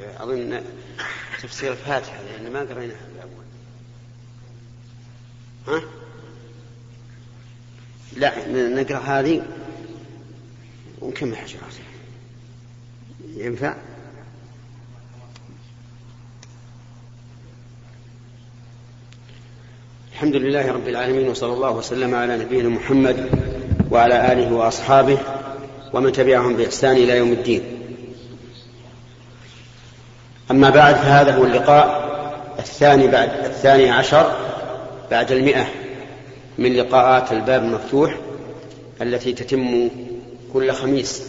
أظن تفسير الفاتحة لأن ما قريناها الأول ها؟ لا نقرأ هذه ونكمل حشرات ينفع؟ الحمد لله رب العالمين وصلى الله وسلم على نبينا محمد وعلى آله وأصحابه ومن تبعهم بإحسان إلى يوم الدين أما بعد فهذا هو اللقاء الثاني بعد الثاني عشر بعد المئة من لقاءات الباب المفتوح التي تتم كل خميس.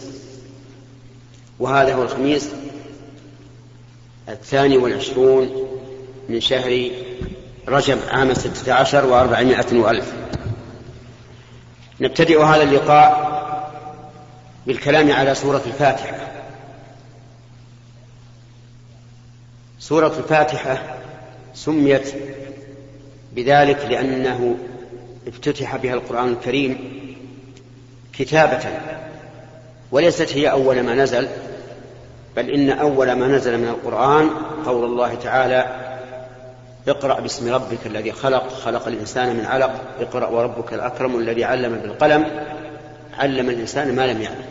وهذا هو الخميس الثاني والعشرون من شهر رجب عام ستة عشر وأربعمائة وألف. نبتدئ هذا اللقاء بالكلام على سورة الفاتحة. سورة الفاتحة سميت بذلك لأنه افتتح بها القرآن الكريم كتابة وليست هي أول ما نزل بل إن أول ما نزل من القرآن قول الله تعالى اقرأ باسم ربك الذي خلق خلق الإنسان من علق اقرأ وربك الأكرم الذي علم بالقلم علم الإنسان ما لم يعلم.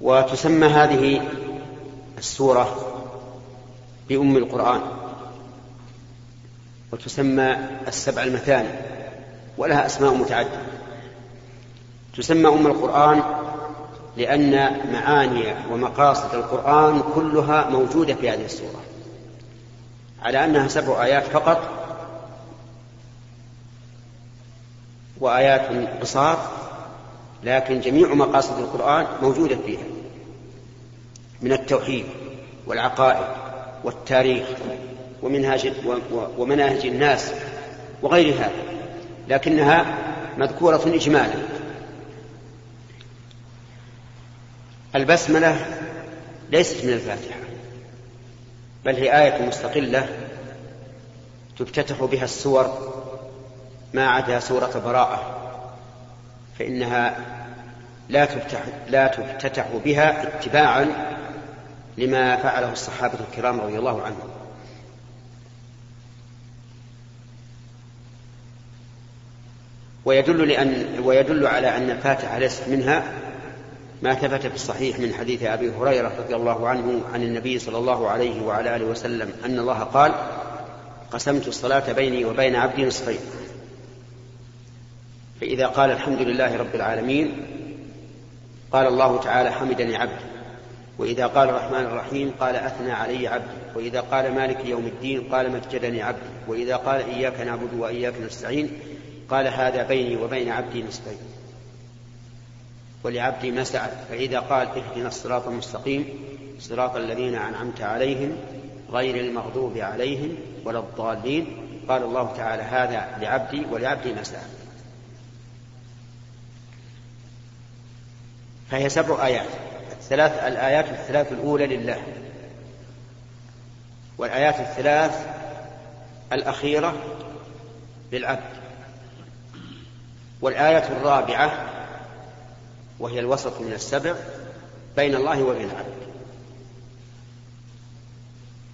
وتسمى هذه السورة بأم القرآن وتسمى السبع المثاني ولها أسماء متعددة. تسمى أم القرآن لأن معاني ومقاصد القرآن كلها موجودة في هذه السورة على أنها سبع آيات فقط وآيات قصار لكن جميع مقاصد القرآن موجودة فيها. من التوحيد والعقائد والتاريخ ومنهاج ومناهج الناس وغير هذا لكنها مذكورة إجمالا. البسملة ليست من الفاتحة بل هي آية مستقلة تفتتح بها السور ما عدا سورة براءة فإنها لا تفتح لا تفتتح بها اتباعا لما فعله الصحابة الكرام رضي الله عنهم. ويدل لأن ويدل على أن الفاتحة ليست منها ما ثبت في الصحيح من حديث أبي هريرة رضي الله عنه عن النبي صلى الله عليه وعلى آله وسلم أن الله قال قسمت الصلاة بيني وبين عبدي نصفين. فإذا قال الحمد لله رب العالمين قال الله تعالى حمدني عبدي. وإذا قال الرحمن الرحيم قال أثنى علي عبدي وإذا قال مالك يوم الدين قال مجدني عبدي وإذا قال إياك نعبد وإياك نستعين قال هذا بيني وبين عبدي نصفين. ولعبدي ما سعد فإذا قال اهدنا الصراط المستقيم صراط الذين أنعمت عليهم غير المغضوب عليهم ولا الضالين. قال الله تعالى هذا لعبدي ولعبدي ما سعد فهي سبع آيات. الثلاث الآيات الثلاث الأولى لله. والآيات الثلاث الأخيرة للعبد. والآية الرابعة وهي الوسط من السبع بين الله وبين العبد.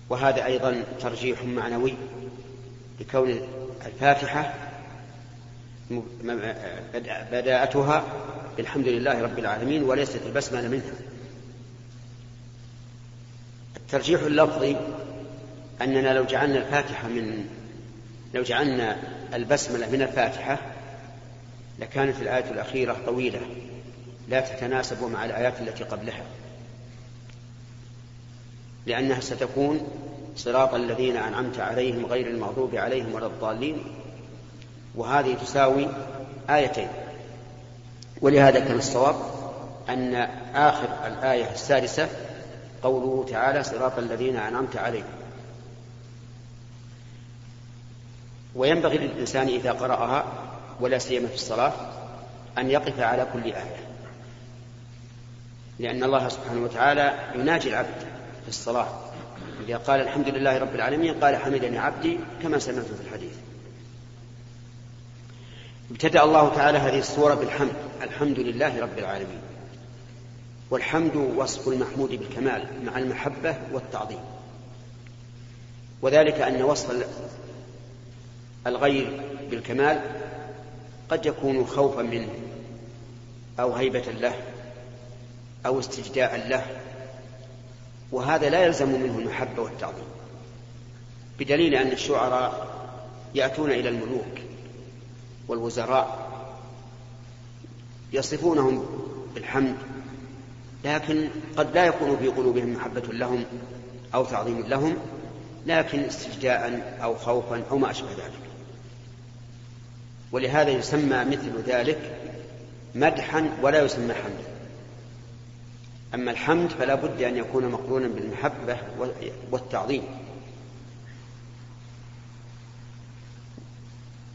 وهذا أيضا ترجيح معنوي لكون الفاتحة بداءتها بالحمد لله رب العالمين وليست البسملة منها. الترجيح اللفظي أننا لو جعلنا الفاتحة من لو جعلنا البسملة من الفاتحة لكانت الآية الأخيرة طويلة لا تتناسب مع الآيات التي قبلها. لأنها ستكون صراط الذين أنعمت عليهم غير المغضوب عليهم ولا الضالين. وهذه تساوي آيتين. ولهذا كان الصواب أن آخر الآية السادسة قوله تعالى صراط الذين أنعمت عليهم. وينبغي للإنسان إذا قرأها ولا سيما في الصلاة أن يقف على كل آية. لأن الله سبحانه وتعالى يناجي العبد في الصلاة. إذا قال الحمد لله رب العالمين قال حمدني عبدي كما سمعت في الحديث. ابتدأ الله تعالى هذه السورة بالحمد. الحمد لله رب العالمين. والحمد وصف المحمود بالكمال مع المحبة والتعظيم. وذلك أن وصف الغير بالكمال قد يكون خوفا منه أو هيبة له أو استجداء له وهذا لا يلزم منه المحبة والتعظيم بدليل أن الشعراء يأتون إلى الملوك والوزراء يصفونهم بالحمد لكن قد لا يكون في قلوبهم محبة لهم أو تعظيم لهم لكن استجداء أو خوفا أو ما أشبه ذلك. ولهذا يسمى مثل ذلك مدحا ولا يسمى حمدا. أما الحمد فلا بد أن يكون مقرونا بالمحبة والتعظيم.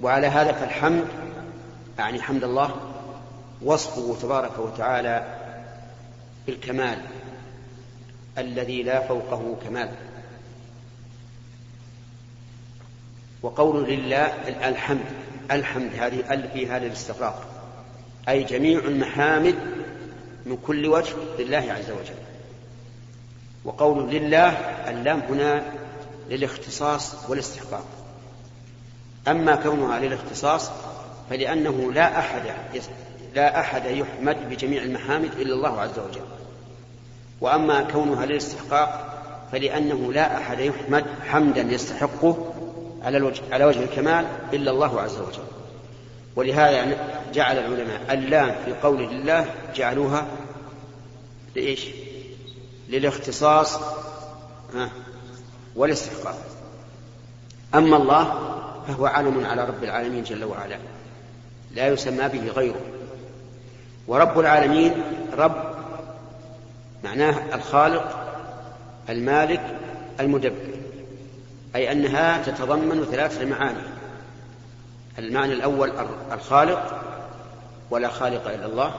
وعلى هذا فالحمد أعني حمد الله وصفه تبارك وتعالى بالكمال الذي لا فوقه كمال. وقول لله الحمد الحمد هذه ال في هذا الاستغراق. أي جميع المحامد من كل وجه لله عز وجل. وقول لله اللام هنا للاختصاص والاستحقاق. أما كونها للاختصاص فلأنه لا أحد لا أحد يحمد بجميع المحامد إلا الله عز وجل. وأما كونها للاستحقاق فلأنه لا أحد يحمد حمدا يستحقه على الوجه على وجه الكمال إلا الله عز وجل. ولهذا جعل العلماء اللام في قول الله جعلوها لإيش؟ للاختصاص والاستحقاق. أما الله فهو علم على رب العالمين جل وعلا لا يسمى به غيره. ورب العالمين رب معناه الخالق المالك المدبر. أي أنها تتضمن ثلاثة معاني. المعنى الأول الخالق ولا خالق إلا الله.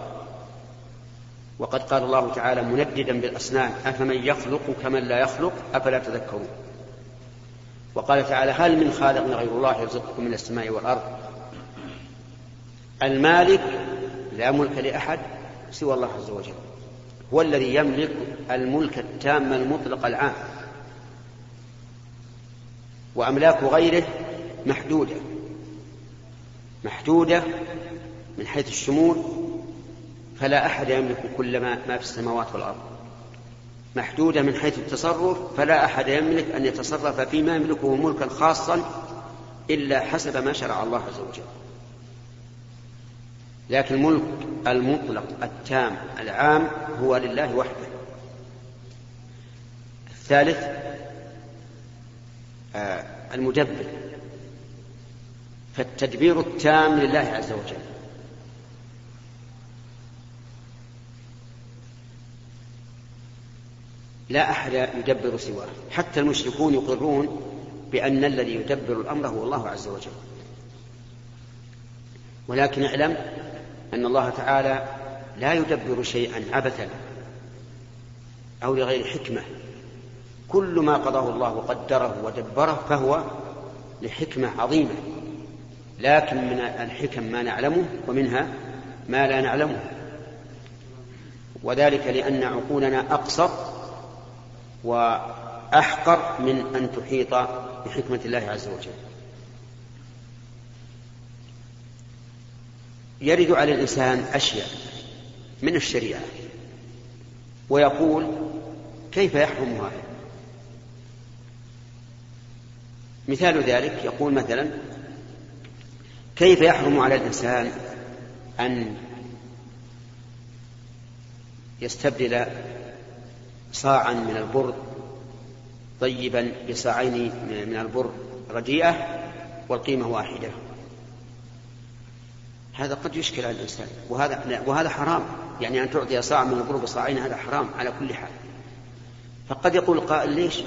وقد قال الله تعالى منددا بالأسنان أفمن يخلق كمن لا يخلق؟ أفلا تذكرون. وقال تعالى هل من خالق غير الله يرزقكم من السماء والأرض؟ المالك لا ملك لأحد سوى الله عز وجل. هو الذي يملك الملك التام المطلق العام. وأملاك غيره محدودة. محدودة من حيث الشمول فلا أحد يملك كل ما, ما في السماوات والأرض. محدودة من حيث التصرف فلا أحد يملك أن يتصرف فيما يملكه ملكا خاصا إلا حسب ما شرع الله عز وجل. لكن الملك المطلق التام العام هو لله وحده. الثالث آه المدبر. فالتدبير التام لله عز وجل. لا أحد يدبر سواه. حتى المشركون يقرون بأن الذي يدبر الأمر هو الله عز وجل. ولكن اعلم أن الله تعالى لا يدبر شيئا عبثا أو لغير حكمة. كل ما قضاه الله وقدره ودبره فهو لحكمة عظيمة. لكن من الحكم ما نعلمه ومنها ما لا نعلمه. وذلك لأن عقولنا أقصر وأحقر من أن تحيط بحكمة الله عز وجل. يرد على الإنسان أشياء من الشريعة ويقول كيف يحرم هذا؟ مثال ذلك يقول مثلا كيف يحرم على الإنسان أن يستبدل صاعا من البر طيبا بصاعين من البر رديئة والقيمة واحدة؟ هذا قد يشكل على الإنسان. وهذا وهذا حرام. يعني أن تعطي صاع من البر بصاعين هذا حرام على كل حال. فقد يقول قائل ليش؟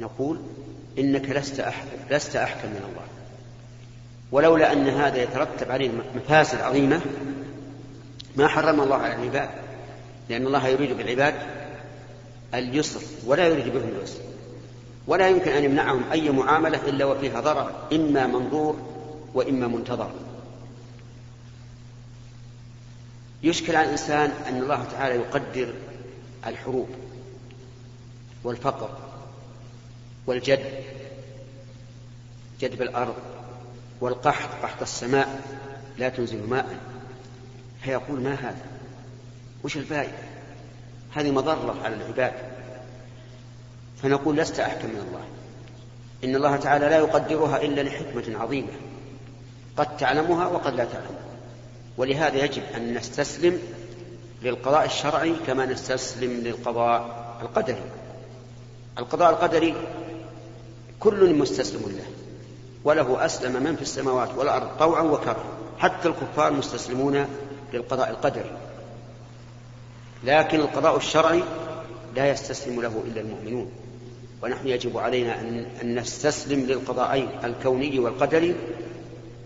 نقول إنك لست أحكم لست أحكم من الله. ولولا أن هذا يترتب عليه مفاسد عظيمة ما حرم الله على العباد. لأن الله يريد بالعباد اليسر ولا يريد بهم العسر ولا يمكن أن يمنعهم أي معاملة إلا وفيها ضرر إما منظور وإما منتظر. يشكل على الإنسان أن الله تعالى يقدر الحروب والفقر والجد جدب الأرض والقحط قحط السماء لا تنزل ماء. فيقول ما هذا؟ وش الفائدة؟ هذه مضرة على العباد. فنقول لست أحكم من الله. إن الله تعالى لا يقدرها إلا لحكمة عظيمة. قد تعلمها وقد لا تعلمها. ولهذا يجب أن نستسلم للقضاء الشرعي كما نستسلم للقضاء القدري. القضاء القدري كل مستسلم له وله أسلم من في السماوات والأرض طوعا وكرها. حتى الكفار مستسلمون للقضاء القدري. لكن القضاء الشرعي لا يستسلم له إلا المؤمنون. ونحن يجب علينا أن نستسلم للقضاءين الكوني والقدري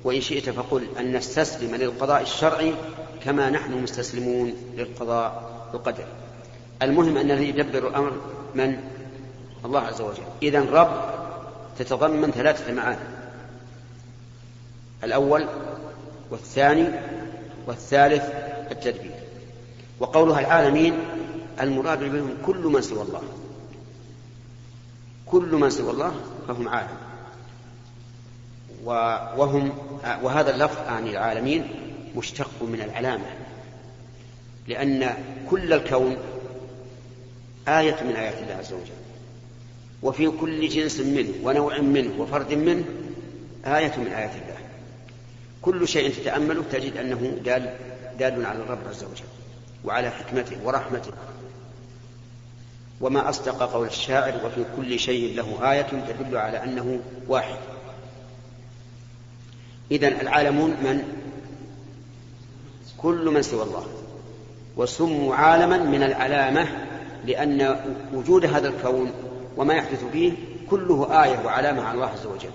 وإن شئت فقل أن نستسلم للقضاء الشرعي كما نحن مستسلمون للقضاء القدري. المهم أن الذي يدبر الأمر من؟ الله عز وجل. إذا رب تتضمن ثلاثة معاني الأول والثاني والثالث التدبير. وقولها العالمين المراد منهم كل من سوى الله. كل من سوى الله فهم عالم. وهم وهذا اللفظ عن العالمين مشتق من العلامة لأن كل الكون آية من آيات الله عز وجل وفي كل جنس منه ونوع منه وفرد منه آية من آيات الله. كل شيء تتأمله تجد أنه دال دال على الرب عز وجل وعلى حكمته ورحمته. وما أصدق قول الشاعر وفي كل شيء له آية تدل على أنه واحد. إذن العالمون من؟ كل من سوى الله. وسموا عالما من العلامة لأن وجود هذا الكون وما يحدث فيه كله آية وعلامة على الله عز وجل.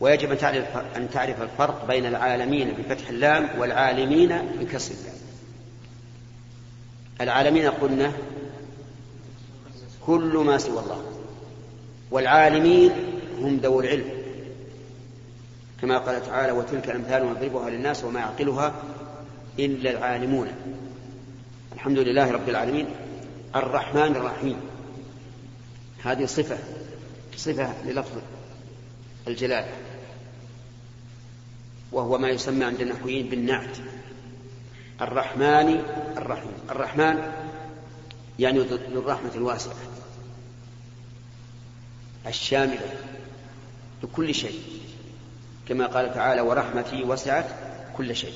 ويجب أن تعرف, أن تعرف الفرق بين العالمين بفتح اللام والعالمين بكسر اللام. العالمين قلنا كل ما سوى الله والعالمين هم ذو العلم. كما قال تعالى وتلك الأمثال نضربها للناس وما يعقلها إلا العالمون. الحمد لله رب العالمين. الرحمن الرحيم. هذه صفة صفة للفظ الجلال. وهو ما يسمى عند النحويين بالنعت. الرحمن الرحيم. الرحمن يعني ذو الرحمة الواسعة. الشاملة. لكل شيء. كما قال تعالى ورحمتي وسعت كل شيء.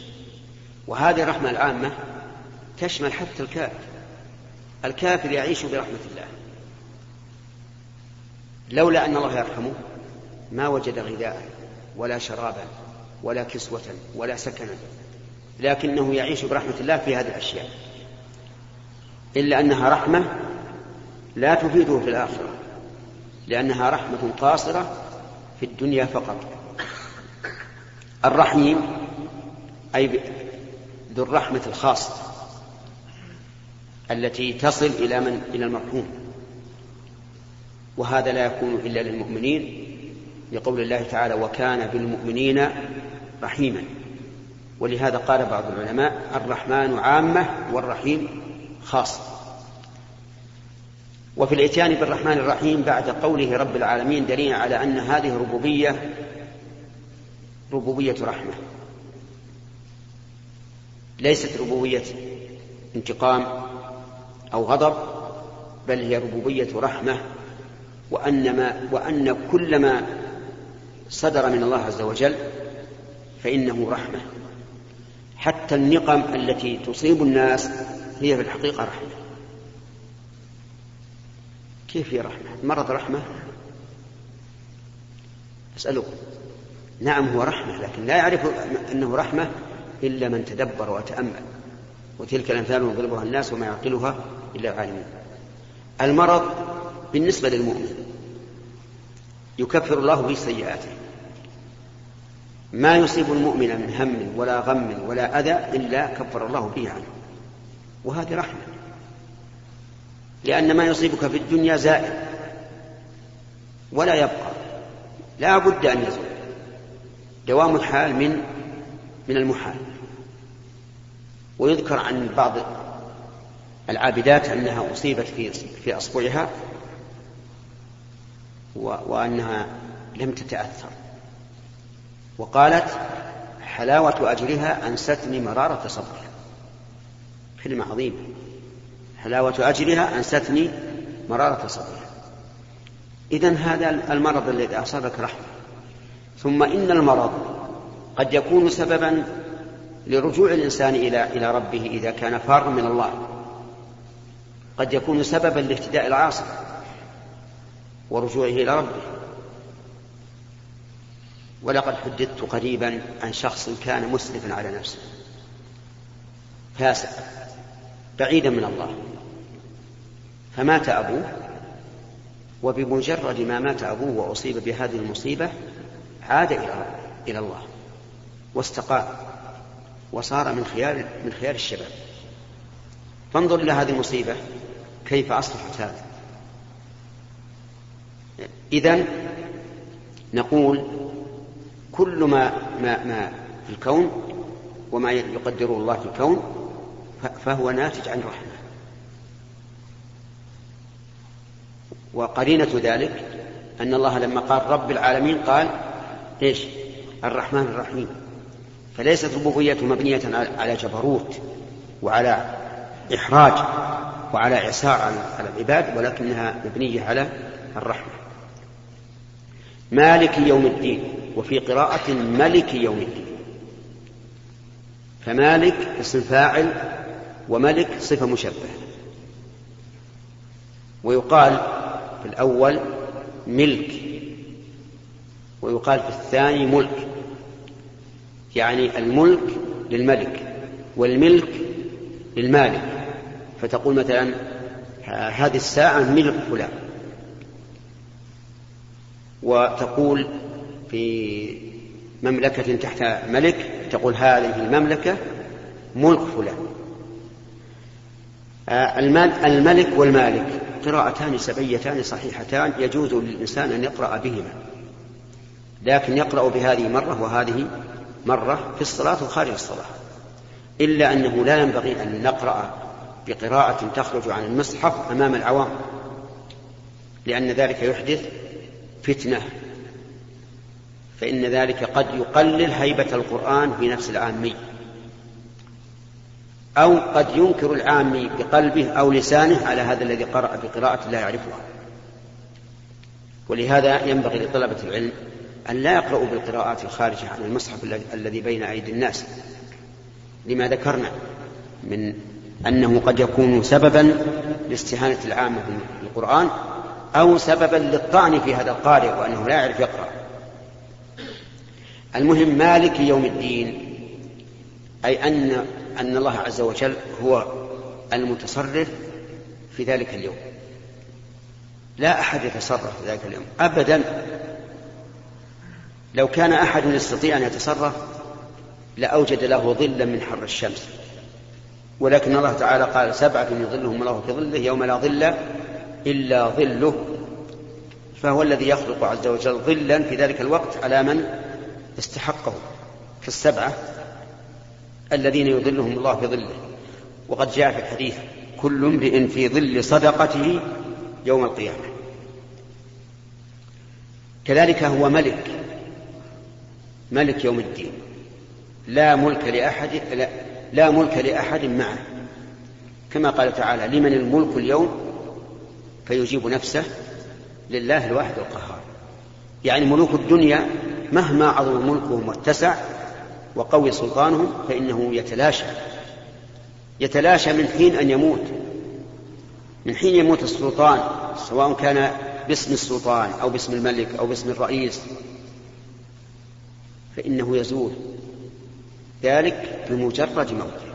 وهذه الرحمة العامة تشمل حتى الكافر الكافر يعيش برحمة الله. لولا أن الله يرحمه ما وجد غذاء ولا شرابا ولا كسوة ولا سكنا لكنه يعيش برحمة الله في هذه الأشياء. إلا أنها رحمة لا تفيده في الآخرة لأنها رحمة قاصرة في الدنيا فقط. الرحيم أي ذو الرحمة الخاصة التي تصل إلى من؟ إلى المرحوم. وهذا لا يكون إلا للمؤمنين لقول الله تعالى وكان بالمؤمنين رحيما ولهذا قال بعض العلماء الرحمن عامة والرحيم خاصة وفي الإتيان بالرحمن الرحيم بعد قوله رب العالمين دليل على أن هذه ربوبية ربوبية رحمة. ليست ربوبية انتقام أو غضب بل هي ربوبية رحمة وأن, ما وأن كل ما صدر من الله عز وجل فإنه رحمة. حتى النقم التي تصيب الناس هي في الحقيقة رحمة. كيف هي رحمة؟ المرض رحمة؟ أسألكم. نعم هو رحمة لكن لا يعرف أنه رحمة إلا من تدبر وتأمل وتلك الأمثال يضربها الناس وما يعقلها إلا العالمون المرض بالنسبة للمؤمن يكفر الله به سيئاته. ما يصيب المؤمن من هم ولا غم ولا أذى إلا كفر الله به عنه وهذه رحمة. لأن ما يصيبك في الدنيا زائل ولا يبقى لا بد أن يزول. دوام الحال من من المحال. ويذكر عن بعض العابدات أنها أصيبت في في أصبعها وأنها لم تتأثر. وقالت حلاوة أجرها أنستني مرارة صبرها كلمة عظيمة. حلاوة أجرها أنستني مرارة صبرها إذا هذا المرض الذي أصابك رحمة. ثم إن المرض قد يكون سببا لرجوع الإنسان إلى إلى ربه إذا كان فارا من الله. قد يكون سببا لاهتداء العاصي ورجوعه إلى ربه. ولقد حدثت قريبا عن شخص كان مسرفا على نفسه. فاسق. بعيدا من الله. فمات أبوه. وبمجرد ما مات أبوه وأصيب بهذه المصيبة عاد إلى إلى الله واستقام وصار من خيار من خيار الشباب. فانظر إلى هذه المصيبة كيف أصلحت هذا. إذا نقول كل ما ما ما في الكون وما يقدره الله في الكون فهو ناتج عن رحمة. وقرينة ذلك أن الله لما قال رب العالمين قال إيش؟ الرحمن الرحيم. فليست ربوبيته مبنية على جبروت وعلى إحراج وعلى إعسار على العباد ولكنها مبنية على الرحمة. مالك يوم الدين وفي قراءة ملك يوم الدين. فمالك اسم فاعل وملك صفة مشبهة. ويقال في الأول ملك. ويقال في الثاني ملك. يعني الملك للملك والملك للمالك. فتقول مثلا هذه الساعة ملك فلان. وتقول في مملكة تحت ملك تقول هذه المملكة ملك فلان. الملك والمالك قراءتان سبيتان صحيحتان يجوز للإنسان أن يقرأ بهما. لكن يقرأ بهذه مرة وهذه مرة في الصلاة وخارج الصلاة. إلا أنه لا ينبغي أن نقرأ بقراءة تخرج عن المصحف أمام العوام لأن ذلك يحدث فتنة. فإن ذلك قد يقلل هيبة القرآن في نفس العامي. أو قد ينكر العامي بقلبه أو لسانه على هذا الذي قرأ بقراءة لا يعرفها. ولهذا ينبغي لطلبة العلم أن لا يقرأوا بالقراءات الخارجة عن المصحف الذي بين أيدي الناس. لما ذكرنا من أنه قد يكون سببا لاستهانة العامة بالقرآن أو سببا للطعن في هذا القارئ وأنه لا يعرف يقرأ. المهم مالك يوم الدين أي أن أن الله عز وجل هو المتصرف في ذلك اليوم. لا أحد يتصرف في ذلك اليوم. أبدا لو كان أحد يستطيع أن يتصرف لأوجد له ظلا من حر الشمس. ولكن الله تعالى قال سبعة يظلهم الله في ظله يوم لا ظل إلا ظله. فهو الذي يخلق عز وجل ظلا في ذلك الوقت على من استحقه. كالسبعة الذين يظلهم الله في ظله. وقد جاء في الحديث كل امرئ في ظل صدقته يوم القيامة. كذلك هو ملك ملك يوم الدين. لا ملك لأحد لا, لا ملك لأحد معه. كما قال تعالى لمن الملك اليوم فيجيب نفسه لله الواحد القهار. يعني ملوك الدنيا مهما عظم ملكهم واتسع وقوي سلطانهم فإنه يتلاشى. يتلاشى من حين أن يموت. من حين يموت السلطان سواء كان باسم السلطان أو باسم الملك أو باسم الرئيس فإنه يزول. ذلك بمجرد موته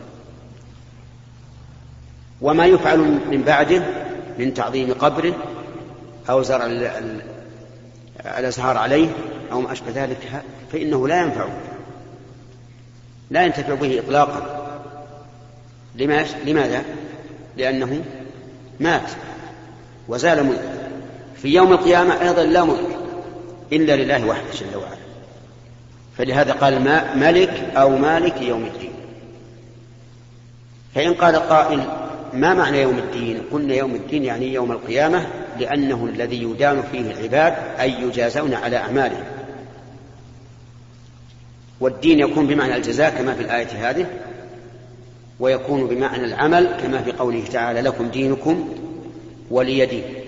وما يفعل من بعده من تعظيم قبره أو زرع الأزهار عليه أو ما أشبه ذلك فإنه لا ينفع. لا ينتفع به إطلاقا. لماذا؟ لأنه مات وزال ملك في يوم القيامة أيضا لا ملك إلا لله وحده جل وعلا. فلهذا قال ما ملك أو مالك يوم الدين. فإن قال قائل ما معنى يوم الدين؟ قلنا يوم الدين يعني يوم القيامة لأنه الذي يدان فيه العباد أي يجازون على أعمالهم. والدين يكون بمعنى الجزاء كما في الآية هذه ويكون بمعنى العمل كما في قوله تعالى لكم دينكم ولي دين.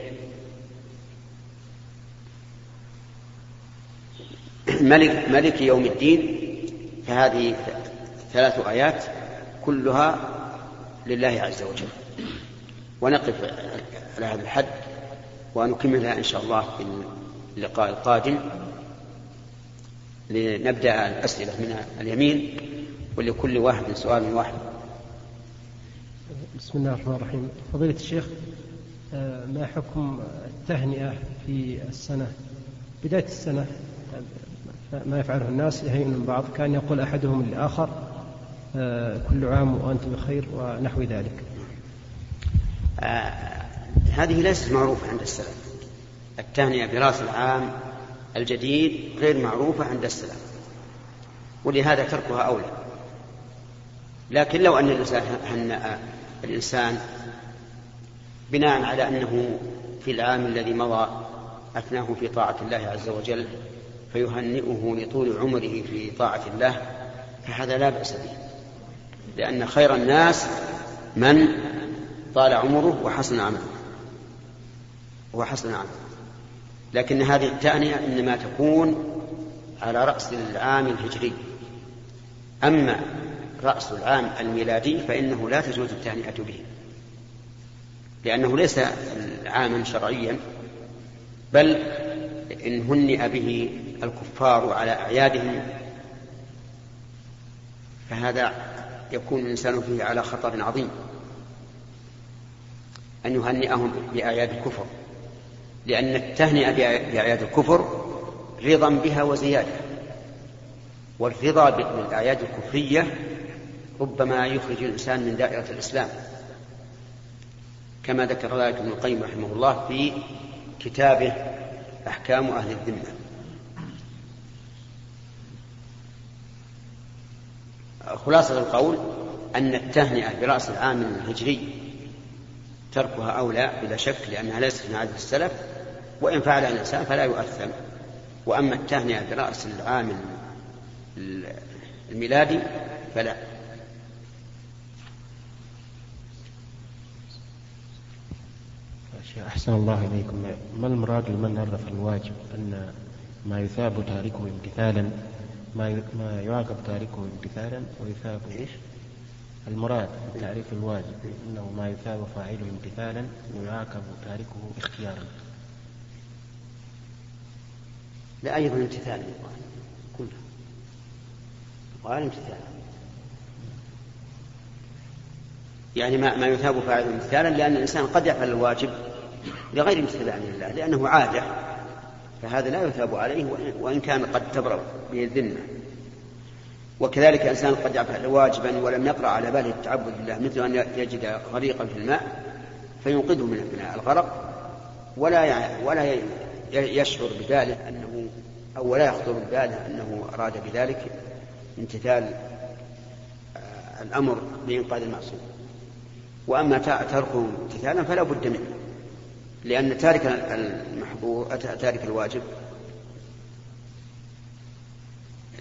ملك, ملك يوم الدين فهذه ثلاث آيات كلها لله عز وجل. ونقف على هذا الحد ونكملها إن شاء الله في اللقاء القادم. لنبدأ الأسئلة من اليمين ولكل واحد سؤال واحد. بسم الله الرحمن الرحيم. فضيلة الشيخ آه، ما حكم التهنئة في السنة؟ بداية السنة ما يفعله الناس يهين من بعض. كان يقول أحدهم للآخر آه، كل عام وأنت بخير ونحو ذلك. آه هذه ليست معروفة عند السلف. التهنئة براس العام الجديد غير معروفة عند السلف ولهذا تركها أولى. لكن لو أن الإنسان هنأ الإنسان بناء على أنه في العام الذي مضى أثناه في طاعة الله عز وجل فيهنئه لطول عمره في طاعة الله فهذا لا بأس به. لأن خير الناس من طال عمره وحسن عمله. وحسن عمله. لكن هذه التأنية إنما تكون على رأس العام الهجري. أما رأس العام الميلادي فإنه لا تجوز التهنئة به. لأنه ليس عاما شرعيا بل إن هنئ به الكفار على أعيادهم فهذا يكون الإنسان فيه على خطر عظيم. أن يهنئهم بأعياد الكفر. لأن التهنئة بأعياد الكفر رضا بها وزيادة. والرضا بالأعياد الكفرية ربما يخرج الإنسان من دائرة الإسلام. كما ذكر ذلك ابن القيم رحمه الله في كتابه أحكام أهل الذمة. خلاصة القول أن التهنئة برأس العام الهجري تركها أولى بلا شك لأنها ليست من عادة السلف وإن فعل الإنسان فلا يؤثم. وأما التهنئة برأس العام الميلادي فلا. أحسن الله إليكم. ما المراد لمن عرف الواجب؟ أن ما يثاب تاركه امتثالا ما ما يعاقب تاركه امتثالا ويثاب إيش؟ المراد تعريف الواجب إنه ما يثاب فاعله امتثالا ويعاقب تاركه اختيارا. لا أيضا امتثالا كله. قال امتثالا. يعني ما ما يثاب فاعله امتثالا لأن الإنسان قد يفعل الواجب لغير امتثال لله لأنه عادة فهذا لا يثاب عليه وإن كان قد تبرأ به الذمة. وكذلك إنسان قد يفعل واجبا ولم يقرأ على باله التعبد لله مثل أن يجد غريقا في الماء فينقذه من الغرق. ولا ولا يشعر بباله أنه أو ولا يخطر بباله أنه أراد بذلك امتثال آه، الأمر بإنقاذ المعصوم. وأما تركه امتثالا فلا بد منه. لأن تارك المحظور تارك الواجب.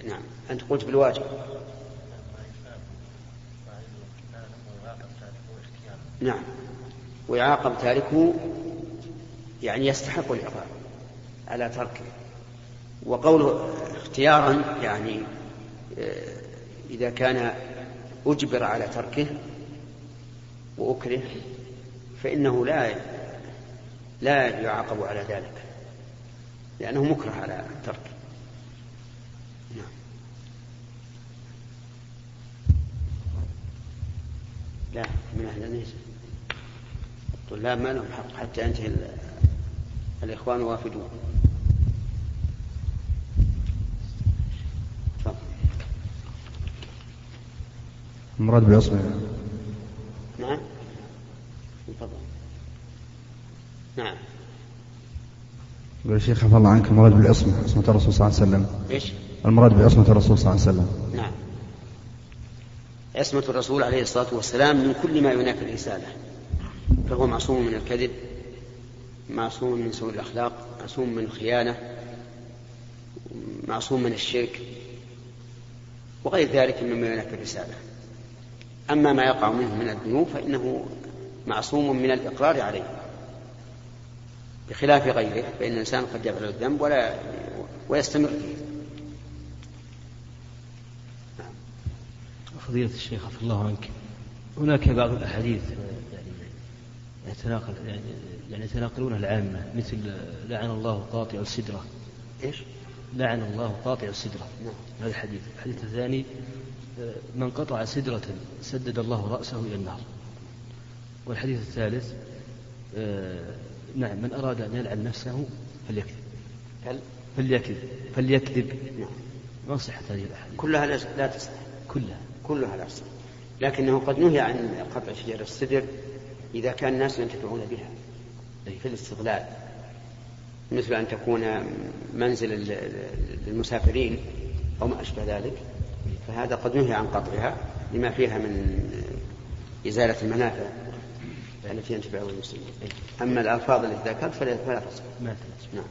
نعم أنت قلت بالواجب. نعم ويعاقب تاركه يعني يستحق العقاب على تركه. وقوله اختيارا يعني آه، إذا كان أجبر على تركه وأكره فإنه لا لا يعاقب على ذلك لأنه مكره على الترك. نعم. لا من أهل النيس الطلاب ما لهم حق حتى ينتهي الإخوان وافدون المراد بعصمة نعم. تفضل. نعم. يقول الشيخ عفى الله عنك المراد بالعصمة عصمة الرسول صلى الله عليه وسلم. إيش؟ المراد بعصمة الرسول صلى الله عليه وسلم. نعم. عصمة الرسول عليه الصلاة والسلام من كل ما ينافي الرسالة. فهو معصوم من الكذب معصوم من سوء الأخلاق معصوم من الخيانة معصوم من الشرك وغير ذلك مما ينافي الرسالة. أما ما يقع منه من الذنوب فإنه معصوم من الإقرار عليه. بخلاف غيره فإن الإنسان قد يفعل الذنب ولا ويستمر فيه. فضيلة الشيخ عفى الله عنك. هناك بعض الأحاديث يعني يتناقل يعني يعني يتناقلونها العامة مثل لعن الله قاطع السدرة. إيش؟ لعن الله قاطع السدرة. نعم. هذا الحديث. الحديث الثاني من قطع سدرة سدد الله رأسه إلى النار. والحديث الثالث آه، نعم من أراد أن يلعن نفسه فليكذب. هل؟ فليكذب. فليكذب. نعم. ما صحة هذه الأحاديث؟ كلها لا لا تصح. كلها. كلها لا تصح. لكنه قد نهي عن قطع شجر السدر إذا كان الناس ينتفعون بها. أي. في الاستغلال. مثل أن تكون منزل للمسافرين أو ما أشبه ذلك. فهذا قد نهي عن قطعها لما فيها من إزالة المنافع. التي ينتفع بها المسلمين أما الألفاظ التي ذكرت فلا تصح ما نعم.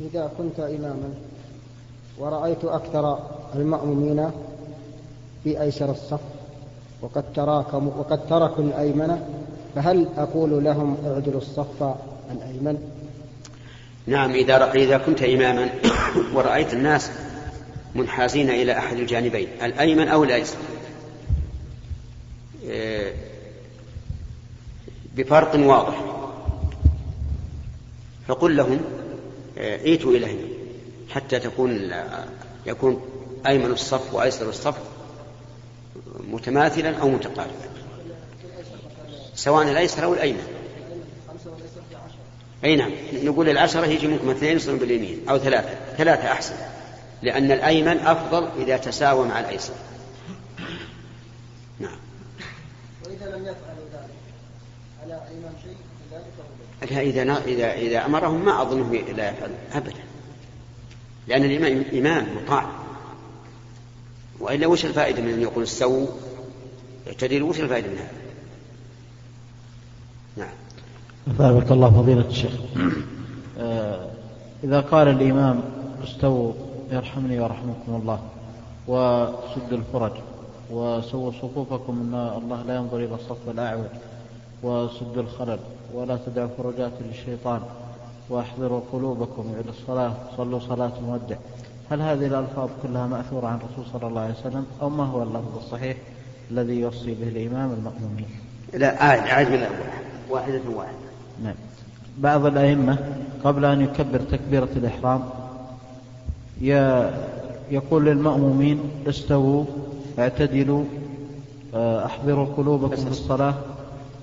إذا كنت إماما ورأيت أكثر المأمومين في أيسر الصف وقد تراكموا وقد تركوا الأيمن فهل أقول لهم اعدلوا الصف الأيمن؟ نعم إذا إذا كنت إماما ورأيت الناس منحازين إلى أحد الجانبين الأيمن أو الأيسر. إيه، بفرق واضح. فقل لهم ائتوا إلى هنا حتى تكون يكون أيمن الصف وأيسر الصف متماثلا أو متقاربا. سواء الأيسر أو الأيمن. أي نعم. نقول العشرة يجي منكم اثنين يصلون باليمين أو ثلاثة. ثلاثة أحسن. لأن الأيمن أفضل إذا تساوى مع الأيسر. نعم وإذا لم يفعلوا ذلك على الإمام شيء ذلك إذا إذا إذا أمرهم ما أظنه لا يفعل أبدا. لأن الإمام إمام مطاع. وإلا وش الفائدة من أن يقول استووا؟ اعتدلوا وش الفائدة من هذا؟ نعم. أثابك الله فضيلة الشيخ. آه، إذا قال الإمام استووا يرحمني ويرحمكم الله وسدوا الفرج وسووا صفوفكم إن الله لا ينظر إلى الصف الأعوج. وسدوا الخلل ولا تدعوا فرجات للشيطان واحضروا قلوبكم إلى الصلاة صلوا صلاة مودع. هل هذه الألفاظ كلها مأثورة عن الرسول صلى الله عليه وسلم أو ما هو اللفظ الصحيح الذي يوصي به الإمام المأمومين؟ لا عاد عاد من الأول واحدة واحدة. نعم. بعض الأئمة قبل أن يكبر تكبيرة الإحرام يقول للمأمومين استووا اعتدلوا آه، أحضروا قلوبكم في الصلاة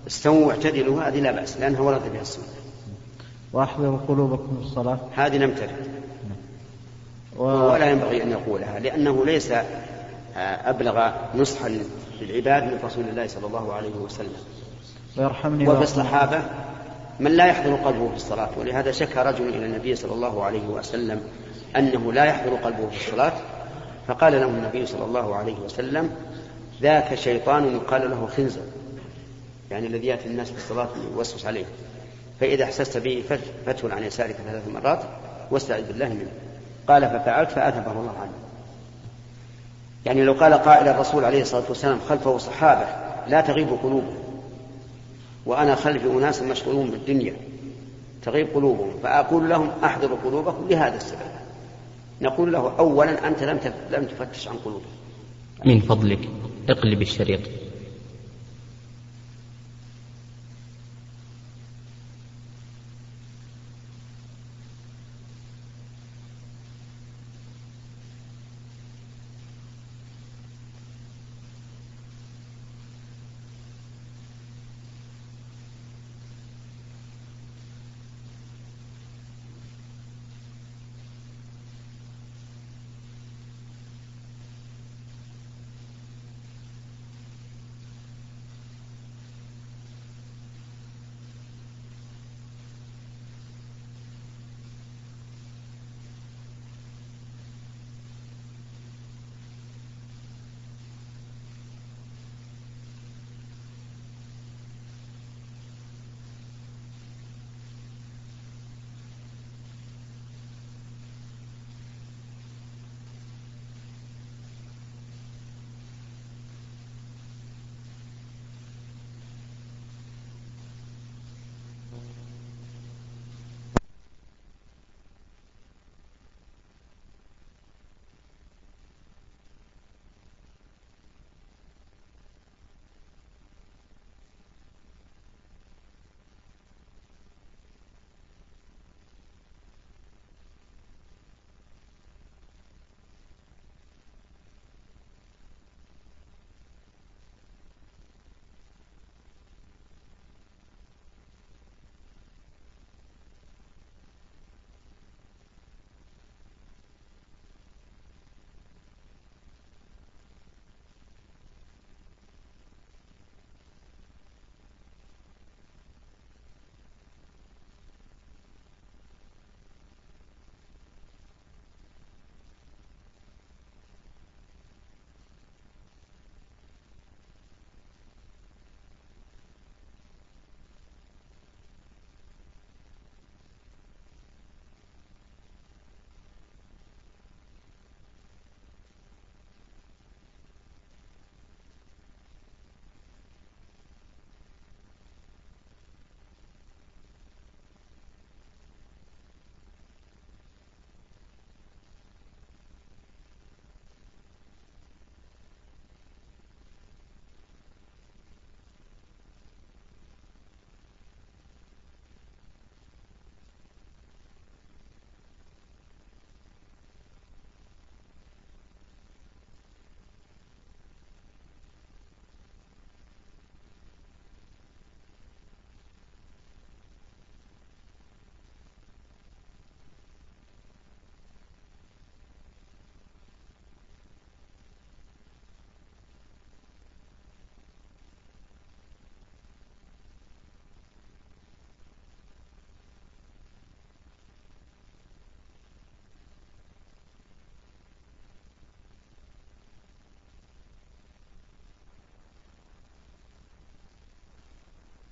استووا واعتدلوا هذه لا بأس لأنها ورد بها السنة. وأحضروا قلوبكم في الصلاة. هذه لم ترد. و... ولا ينبغي أن يقولها لأنه ليس آه، أبلغ نصحا للعباد من رسول الله صلى الله عليه وسلم. ويرحمني وفي الصحابة من لا يحضر قلبه في الصلاة ولهذا شكى رجل إلى النبي صلى الله عليه وسلم أنه لا يحضر قلبه في الصلاة فقال له النبي صلى الله عليه وسلم ذاك شيطان يقال له خنزر. يعني الذي يأتي الناس في الصلاة يوسوس عليه. فإذا أحسست به فتول عن يسارك ثلاث مرات واستعذ بالله منه. قال ففعلت فأذهبه الله عنه. يعني لو قال قائل الرسول عليه الصلاة والسلام خلفه صحابة لا تغيب قلوبهم وأنا خلفي أناس مشغولون بالدنيا تغيب قلوبهم فأقول لهم أحضروا قلوبكم لهذا السبب. نقول له أولا أنت لم لم تفتش عن قلوبهم من فضلك اقلب الشريط.